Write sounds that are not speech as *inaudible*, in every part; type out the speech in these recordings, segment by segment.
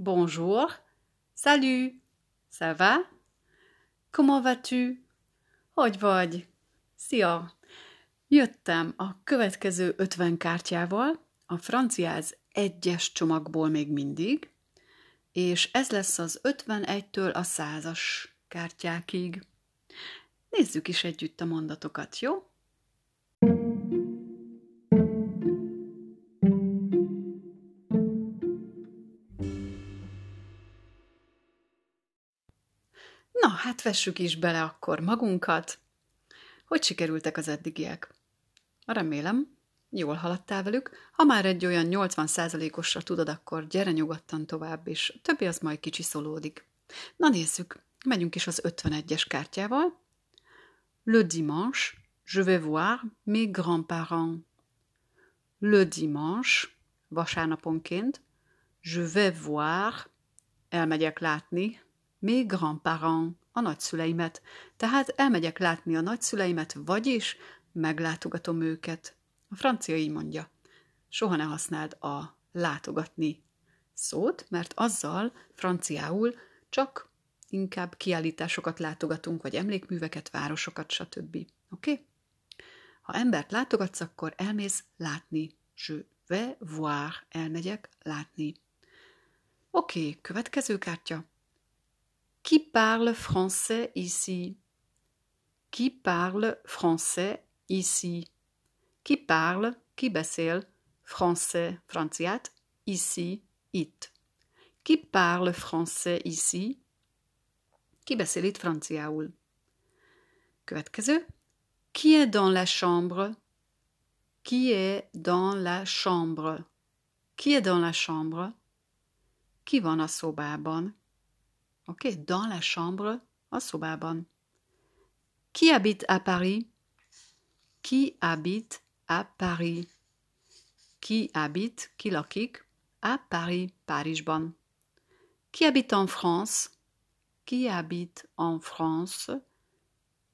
Bonjour. Salut. Ça va? Comment vas-tu? Hogy vagy? Szia! Jöttem a következő 50 kártyával, a franciáz egyes csomagból még mindig, és ez lesz az 51-től a százas kártyákig. Nézzük is együtt a mondatokat, jó? Na, hát vessük is bele akkor magunkat. Hogy sikerültek az eddigiek? Remélem, jól haladtál velük. Ha már egy olyan 80%-osra tudod, akkor gyere nyugodtan tovább, és többi az majd kicsi szolódik. Na nézzük, megyünk is az 51-es kártyával. Le dimanche, je vais voir mes grands-parents. Le dimanche, vasárnaponként, je vais voir, elmegyek látni, mes grands-parents, a nagyszüleimet. Tehát elmegyek látni a nagyszüleimet, vagyis meglátogatom őket. A francia így mondja. Soha ne használd a látogatni szót, mert azzal franciául csak inkább kiállításokat látogatunk, vagy emlékműveket, városokat, stb. Oké? Okay? Ha embert látogatsz, akkor elmész látni. Je vais voir, elmegyek látni. Oké, okay, következő kártya. Qui parle français ici? Qui parle français ici? Qui parle, ki beszél français, franciát, ici, itt. Qui parle français ici? Ki beszél itt franciául? Qui est dans la chambre? Qui est dans la chambre? Qui est dans la chambre? Ki van a szobában? Okay, dans la chambre, a szobában. Qui habite à Paris? Qui habite à Paris? Qui habite, ki lakik, à Paris, Párizsban. Qui habite en France? Qui habite en France?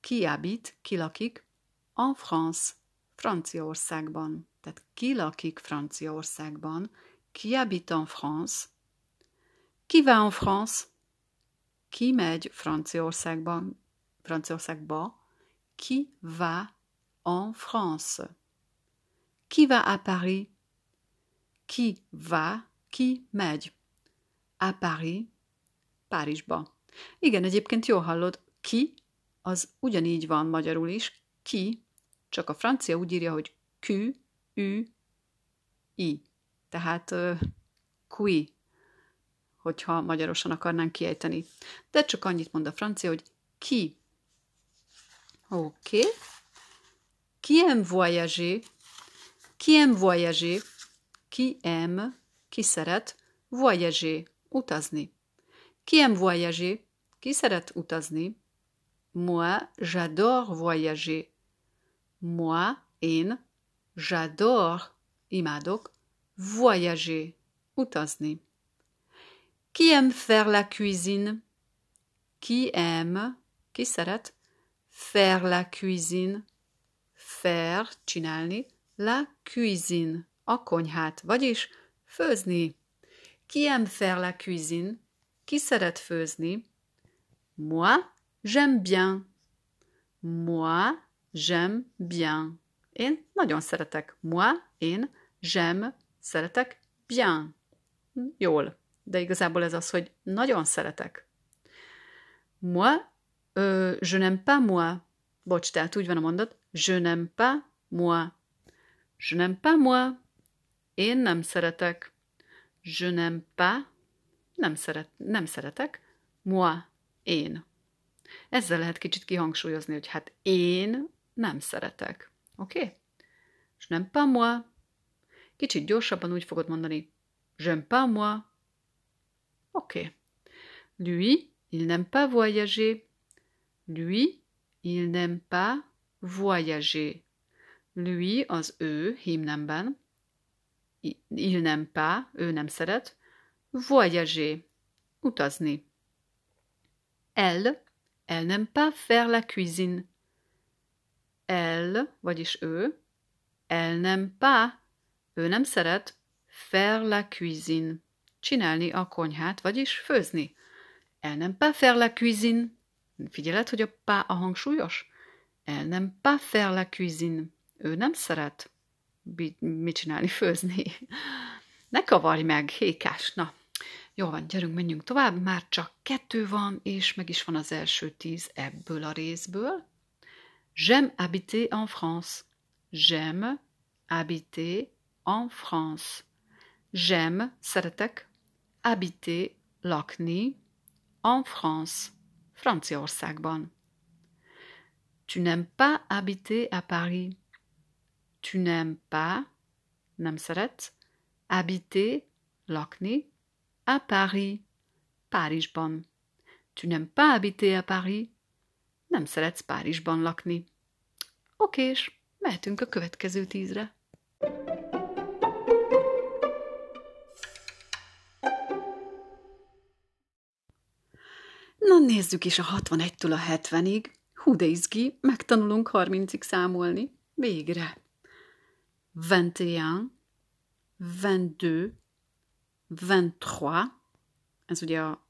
Qui habite, ki lakik, en France, Franciaországban. Tehát ki lakik Franciaországban? Qui habite en France? Qui va en France? Ki megy Franciaországban, Franciaországba? Qui va en France? Qui va à Paris? Ki va, ki megy? À Paris, Párizsba. Igen, egyébként jól hallod, ki, az ugyanígy van magyarul is, ki, csak a francia úgy írja, hogy Q, ü, i. Tehát uh, qui, hogyha magyarosan akarnánk kiejteni. De csak annyit mond a francia, hogy ki. Oké. Okay. Qui aime voyager? Qui aime voyager? Ki aime, ki szeret voyager, utazni. Qui aime voyager? Ki szeret utazni? Moi, j'adore voyager. Moi, én, j'adore, imádok, voyager, utazni. Qui aime faire la cuisine? Qui aime, ki szeret, faire la cuisine, faire, csinálni, la cuisine, a konyhát, vagyis főzni. Qui aime faire la cuisine? Ki szeret főzni? Moi, j'aime bien. Moi, j'aime bien. Én nagyon szeretek. Moi, én, j'aime, szeretek, bien. Jól de igazából ez az, hogy nagyon szeretek. Moi, euh, je n'aime pas moi. Bocs, tehát úgy van a mondat, je n'aime pas moi. Je n'aime pas moi. Én nem szeretek. Je n'aime pas. Nem, szeret, nem szeretek. Moi. Én. Ezzel lehet kicsit kihangsúlyozni, hogy hát én nem szeretek. Oké? Okay? Je n'aime pas moi. Kicsit gyorsabban úgy fogod mondani. J'aime pas moi. Ok. Lui, il n'aime pas voyager. Lui, il n'aime pas voyager. Lui az ő hímnemben. Il n'aime pas, ő nem szeret. Voyager, utazni. Elle, elle n'aime pas faire la cuisine. Elle, vagyis ő, elle n'aime pas, ő nem szeret faire la cuisine csinálni a konyhát, vagyis főzni. Elle n'aime pas faire la cuisine. Figyeled, hogy a pá a hangsúlyos? Elle n'aime pas faire la cuisine. Ő nem szeret mit csinálni, főzni. Ne kavarj meg, hékás, na. Jó van, gyerünk, menjünk tovább, már csak kettő van, és meg is van az első tíz ebből a részből. J'aime habiter en France. J'aime habiter en France. J'aime, szeretek, habiter, lakni, en France, Franciaországban. Tu n'aimes pas habiter à Paris. Tu n'aimes pas, nem szeretsz, habiter, lakni, à Paris, Párizsban. Tu n'aimes pas habiter à Paris? Nem szeretsz Párizsban lakni. Okés, mehetünk a következő tízre. Nézzük is a 61-től a 70-ig. Hú de izgi, megtanulunk 30-ig számolni. Végre. 21, 22, 23, ez ugye a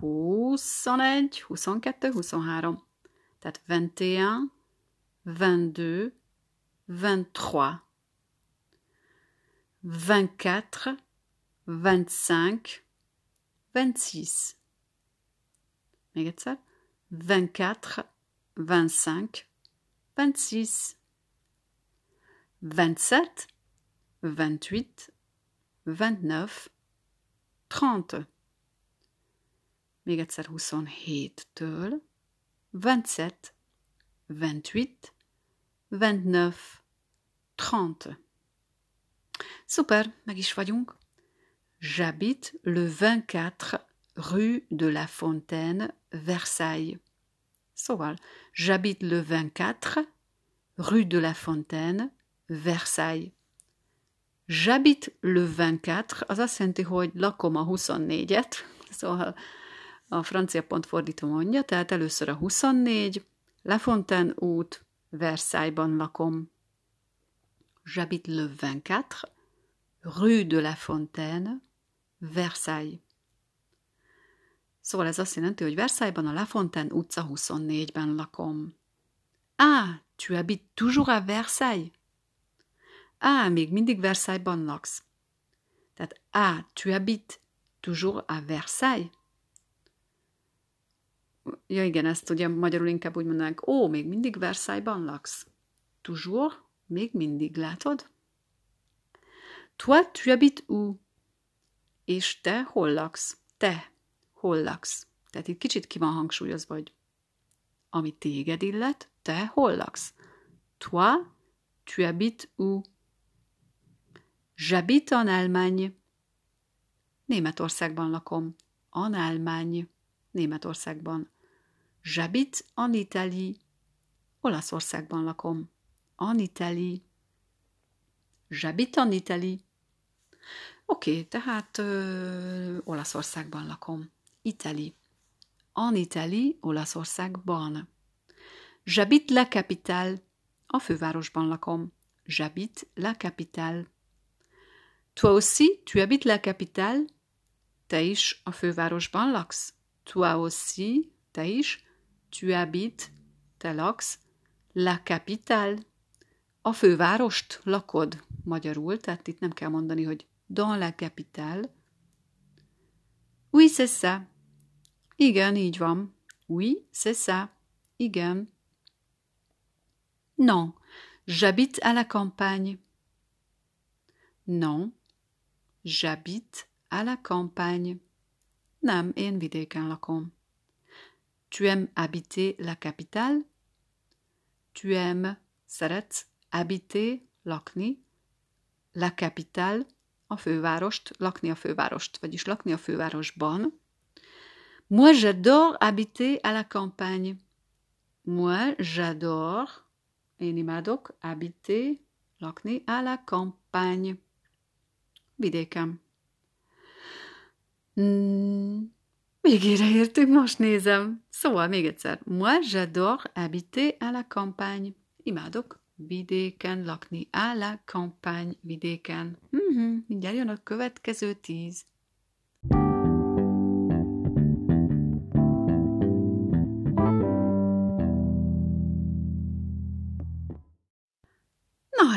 21, 22, 23. Tehát 21, 22, 23, 24, 25, 26. Még egyszer. 24, 25, 26. 27, 28, 29, 30. Még egyszer 27-től 27, 28, 29, 30. Super, meg is vagyunk. J'habite le 24 rue de la Fontaine, Versailles. Szóval, j'habite le 24 rue de la Fontaine, Versailles. J'habite le 24, az azt jelenti, hogy lakom a 24-et, *laughs* szóval a francia pont fordító mondja, tehát először a 24, La Fontaine út, Versailles-ban lakom. J'habite le 24, rue de la Fontaine, Versailles. Szóval ez azt jelenti, hogy Versailles-ban a La Fontaine utca 24-ben lakom. Ah, tu habites toujours à Versailles? Á, még mindig Versailles-ban laksz. Tehát, á, tu habites toujours à Versailles? Ja igen, ezt ugye magyarul inkább úgy mondanánk, ó, még mindig Versailles-ban laksz. Toujours, még mindig, látod? Toi, tu habites où? És te hol laksz? Te hol laksz? Tehát itt kicsit ki van hangsúlyozva, hogy ami téged illet, te hol laksz? Toi, tu habites où? J'habite en Allemagne. Németországban lakom. En Allemagne. Németországban. J'habite en Italie. Olaszországban lakom. En Italie. J'habite en Italie. Oké, okay, tehát ö, Olaszországban lakom. Italie. En Italie, Olaszországban. J'habite la capitale. A fővárosban lakom. J'habite la capitale. Toi aussi, tu habites la capitale? Te is a fővárosban laksz? Toi aussi, te is, tu habites, te laksz, la capitale. A fővárost lakod magyarul, tehát itt nem kell mondani, hogy dans la capitale. Oui, c'est ça. Igen, így. Oui, c'est ça. Igen. Non, j'habite à la campagne. Non, J'habite à la campagne. Nem, én vidéken lakom. Tu aimes habiter la capitale? Tu aimes, szeretsz, habiter, lakni, la capitale, a fővárost, lakni a fővárost, vagyis lakni a fővárosban. Moi, j'adore habiter à la campagne. Moi, j'adore, én imádok, habiter, lakni à la campagne vidéken. Mm, végére értünk, most nézem. Szóval még egyszer. Moi, j'adore habiter à la campagne. Imádok vidéken lakni. À la campagne, vidéken. Mm-hmm, mindjárt jön a következő tíz.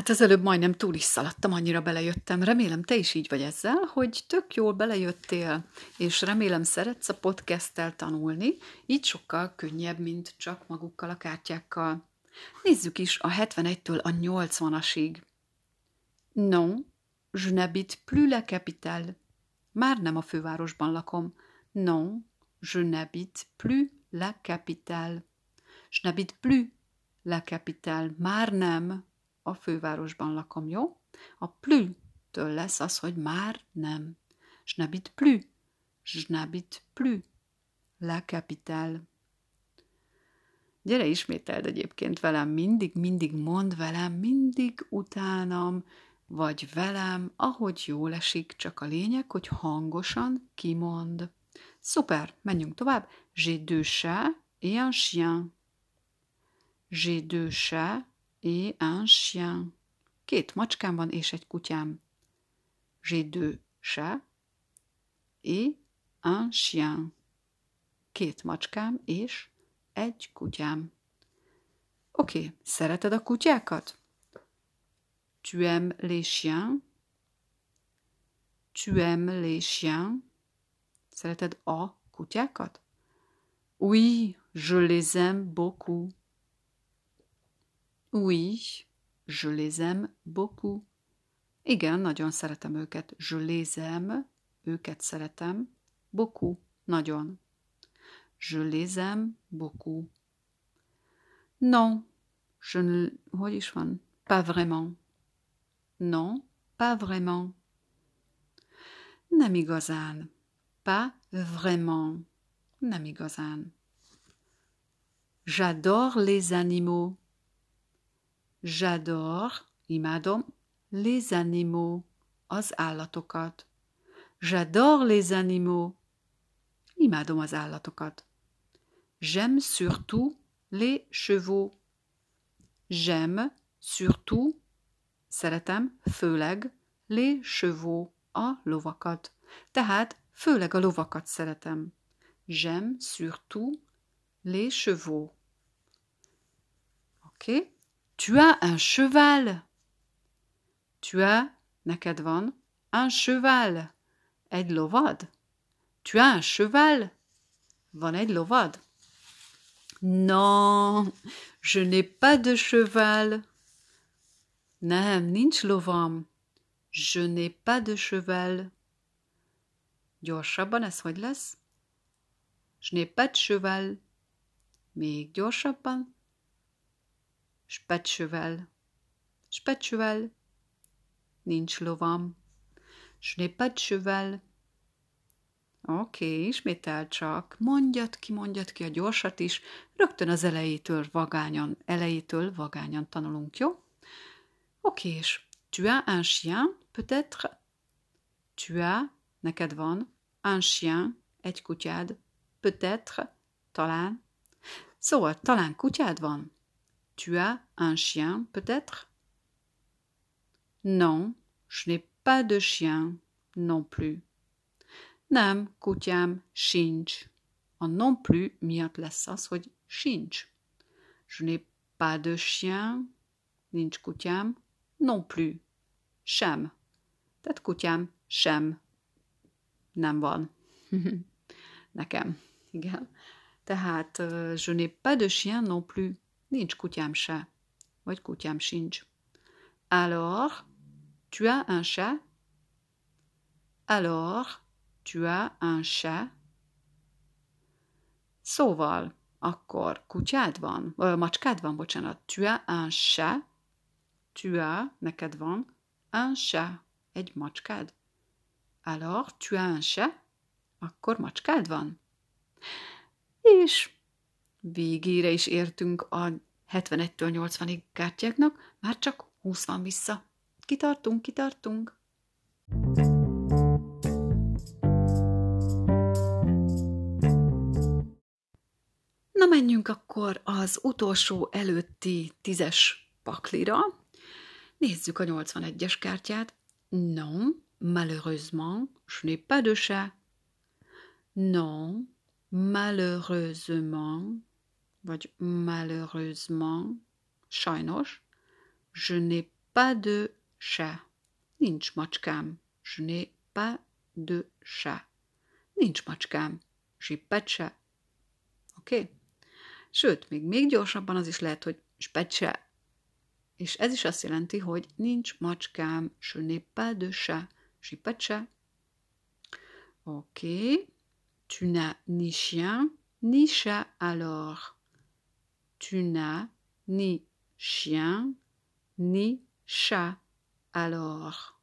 Hát az előbb majdnem túl is szaladtam, annyira belejöttem. Remélem te is így vagy ezzel, hogy tök jól belejöttél, és remélem szeretsz a podcasttel tanulni, így sokkal könnyebb, mint csak magukkal a kártyákkal. Nézzük is a 71-től a 80-asig. Non, je n'habite plus la capitale. Már nem a fővárosban lakom. Non, je n'habite plus la capitale. Je n'habite plus la capitale. Már nem a fővárosban lakom, jó? A plus-től lesz az, hogy már nem. Je n'habite plus. Je n'habite plus la capitale. Gyere, ismételd egyébként velem, mindig, mindig mond velem, mindig utánam, vagy velem, ahogy jól esik, csak a lényeg, hogy hangosan kimond. Szuper, menjünk tovább. J'ai deux chats et un chien. J'ai deux chats et un chien. Két macskám van és egy kutyám. J'ai deux chats et un chien. Két macskám és egy kutyám. Oké, okay. szereted a kutyákat? Tu aimes les chiens? Tu aimes les chiens? Szereted a kutyákat? Oui, je les aime beaucoup. Oui, je les aime beaucoup. Igen, nagyon szeretem őket. Je les aime, őket szeretem. Beaucoup, nagyon. Je les aime beaucoup. Non, je ne... Hogy is van? Pas vraiment. Non, pas vraiment. Nem igazán. Pas vraiment. Nem igazán. J'adore les animaux. J'adore, imádom, les animaux, az állatokat. J'adore les animaux. Imádom az állatokat. J'aime surtout les chevaux. J'aime surtout, szeretem, főleg, les chevaux, a lovakat. Tehát főleg a lovakat szeretem. J'aime surtout les chevaux. Oké? Okay. Tu as un cheval. Tu as, neked van, un cheval. Egy lovad. Tu as un cheval. Van egy lovad. Non, je n'ai pas de cheval. Nem, nincs lovam. Je n'ai pas de cheval. Gyorsabban lesz? Je n'ai pas de cheval. Még gyorsabban. De cheval. Nincs lovam. Cheval. Oké, okay, ismétel csak. Mondjad ki, mondjad ki a gyorsat is. Rögtön az elejétől vagányan, elejétől vagányan tanulunk, jó? Oké, okay, és tu as un chien, peut-être? Tu as, neked van, un chien, egy kutyád, peut-être, talán. Szóval talán kutyád van? Tu as un chien, peut-être? Non, je n'ai pas de chien non plus. Nem, kutyám sincs. A non plus miatt lesz az, hogy sincs. Je n'ai pas de chien, nincs kutyám, non plus, sem. Tehát kutyám sem. Nem van. Nekem. Igen. Tehát je n'ai pas de chien non plus. Nincs kutyám se. Vagy kutyám sincs. Alors, tu as un chat? Alors, tu as un chat? Szóval, akkor kutyád van, vagy macskád van, bocsánat. Tu as un chat? Tu as, neked van, un chat, egy macskád. Alors, tu as un chat? Akkor macskád van. És végére is értünk a 71-től 80-ig kártyáknak, már csak 20 van vissza. Kitartunk, kitartunk. Na menjünk akkor az utolsó előtti tízes paklira. Nézzük a 81-es kártyát. Non, malheureusement, je n'ai pas de chat. Non, malheureusement, vagy malheureusement, sajnos, je n'ai pas de chat. Nincs macskám. Je n'ai pas de chat. Nincs macskám. J'ai pas de chat. Oké? Okay? Sőt, még, még gyorsabban az is lehet, hogy specse. És ez is azt jelenti, hogy nincs macskám. Je n'ai pas de chat. J'ai pas de chat. Oké. Okay. Tu n'as ni chien, ni chat alors. Tu n'as ni chien, ni chat alors.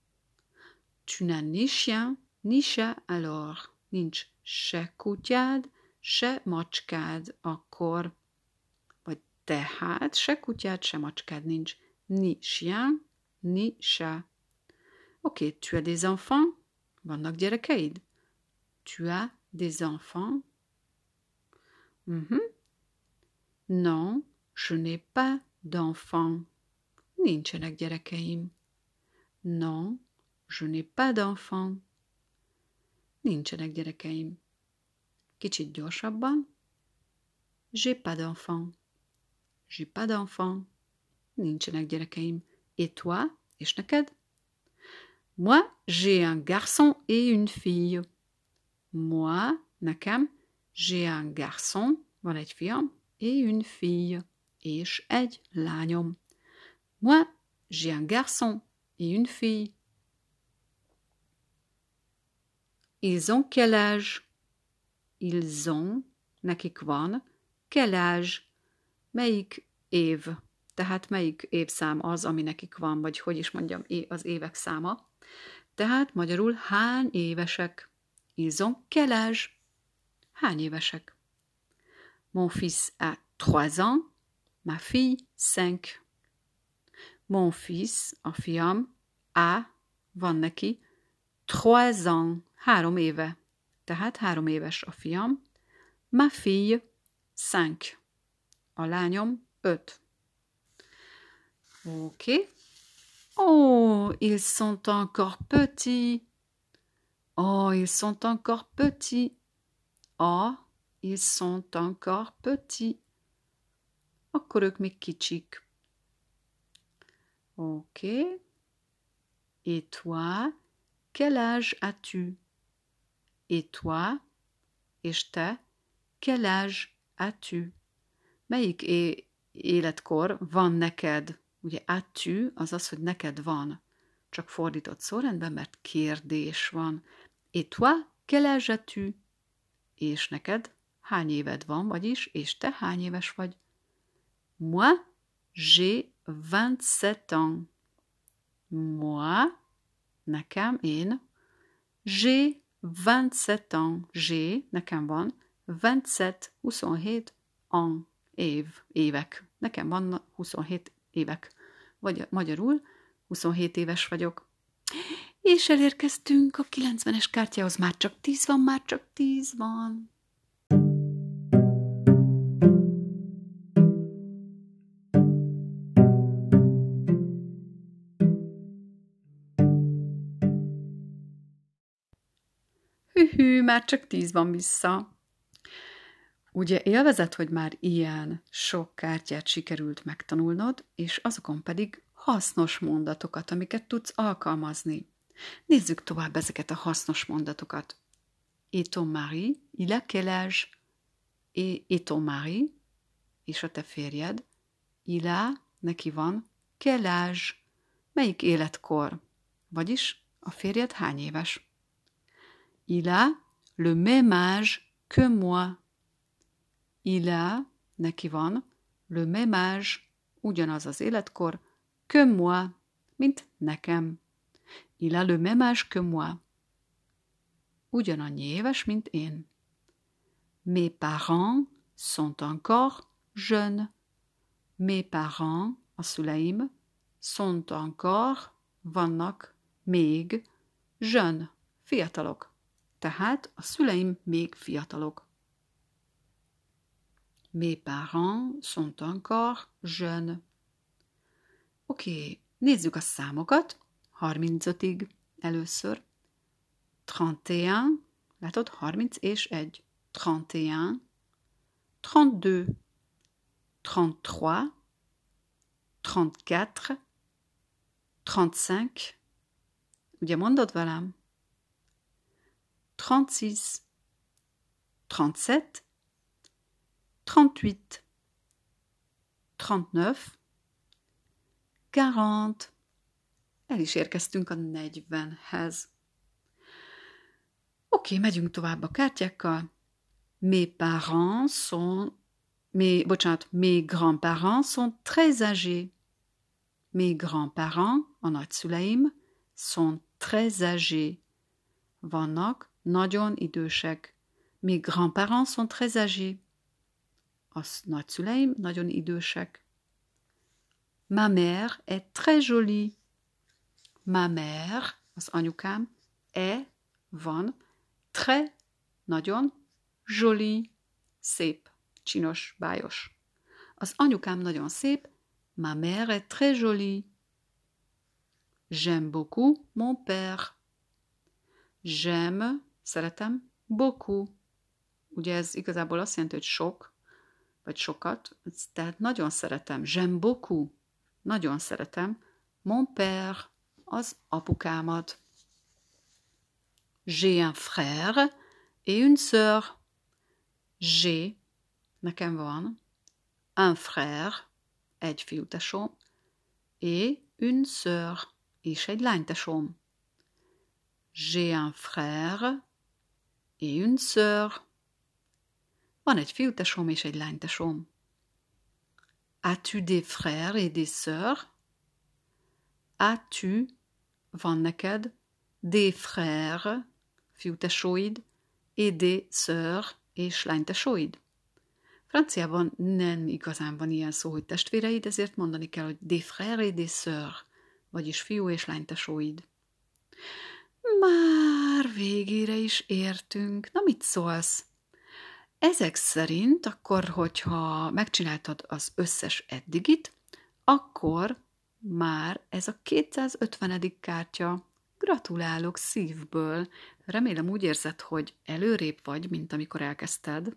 Tu n'as ni chien, ni chat alors. Nincs se kutyád, se macskád. Vagy tehát se kutyád, se macskád nincs. Ni chien, ni chat. Okay, tu as des enfants? Vannak gyerekeid? Tu as des enfants? Mm. Non, je n'ai pas d'enfants. Nincsenek gyerekeim. Non, je n'ai pas d'enfants. Nincsenek gyerekeim. Kicsit gyorsabban. J'ai pas d'enfants. J'ai pas d'enfants. Nincsenek gyerekeim. Et toi? És neked? Moi, j'ai un garçon et une fille. Moi, nekem, j'ai un garçon, van egy fiam, et une fille, és egy lányom. Moi, j'ai un garçon et une fille. Ils ont quel âge? Ils ont, nekik van, quel âge? Melyik év? Tehát melyik évszám az, ami nekik van, vagy hogy is mondjam, az évek száma. Tehát magyarul hány évesek? Ils ont quel âge? Hány évesek? Mon fils a trois ans, ma fille cinq. Mon fils, a fiam, a, van neki, trois ans, három éve. Tehát három éves a fiam. Ma fille, cinq. A lányom, öt. Okay. Oh, ils sont encore petits. Oh, ils sont encore petits. Oh, ils sont encore petits. Akkor ők még kicsik. Ok. Et toi, quel âge as-tu? Et toi, és te, quel âge as-tu? Melyik é- életkor van neked? Ugye as-tu az az, hogy neked van. Csak fordított szórendben, mert kérdés van. Et toi, quel âge as-tu? És neked hány éved van, vagyis, és te hány éves vagy? Moi, j'ai 27 ans. Moi, nekem, én, j'ai 27 ans. J'ai, nekem van, 27, 27 ans, év, évek. Nekem van 27 évek. Vagy magyarul 27 éves vagyok. És elérkeztünk a 90-es kártyához, már csak 10 van, már csak 10 van. Már csak tíz van vissza. Ugye élvezett, hogy már ilyen sok kártyát sikerült megtanulnod, és azokon pedig hasznos mondatokat, amiket tudsz alkalmazni. Nézzük tovább ezeket a hasznos mondatokat. Et ton mari, il a quel âge? Et, et ton mari, és a te férjed, il a, neki van, quel âge? Melyik életkor? Vagyis a férjed hány éves? Il a le même âge que moi. Il a, neki van, le même âge, ugyanaz az életkor, que moi, mint nekem. Il a le même âge que moi. Ugyanannyi éves, mint én. Mes parents sont encore jeunes. Mes parents, a szüleim, sont encore, vannak, még, jeunes, fiatalok. Tehát a szüleim még fiatalok. Mes parents sont encore jeunes. Oké, okay, nézzük a számokat. 35-ig először. 31, látod, 30 és 1. 31, 32, 33, 34, 35. Ugye mondod velem? 36. 37. 38. 39. 40. El is érkeztünk a 40-hez. Oké, megyünk tovább a kártyákkal. Mes parents sont... Mes, bocsánat, mes grands-parents sont très âgés. Mes grands-parents, a nagyszüleim, sont très âgés. Vannak nagyon idősek. Mes grands-parents sont très âgés. A nagyszüleim nagyon idősek. Ma mère est très jolie. Ma mère, az anyukám, est, van, très, nagyon, jolie, szép, csinos, bájos. Az anyukám nagyon szép, ma mère est très jolie. J'aime beaucoup mon père. J'aime, szeretem, beaucoup. Ugye ez igazából azt jelenti, hogy sok, vagy sokat, tehát nagyon szeretem. J'aime beaucoup. Nagyon szeretem. Mon père, az apukámat. J'ai un frère et une sœur. J'ai, nekem van, un frère, egy fiútesóm, et une sœur, és egy lánytesóm. J'ai un frère et une sœur. Van egy fiútesóm és egy lánytesóm. As-tu des frères et des sœurs? As-tu, van neked, des frères, fiútesóid, et des sœurs, és lánytesóid? Franciában nem igazán van ilyen szó, hogy testvéreid, ezért mondani kell, hogy des frères et des sœurs, vagyis fiú és lánytesóid. Már végére is értünk. Na, mit szólsz? Ezek szerint akkor, hogyha megcsináltad az összes eddigit, akkor már ez a 250. kártya. Gratulálok szívből. Remélem úgy érzed, hogy előrébb vagy, mint amikor elkezdted.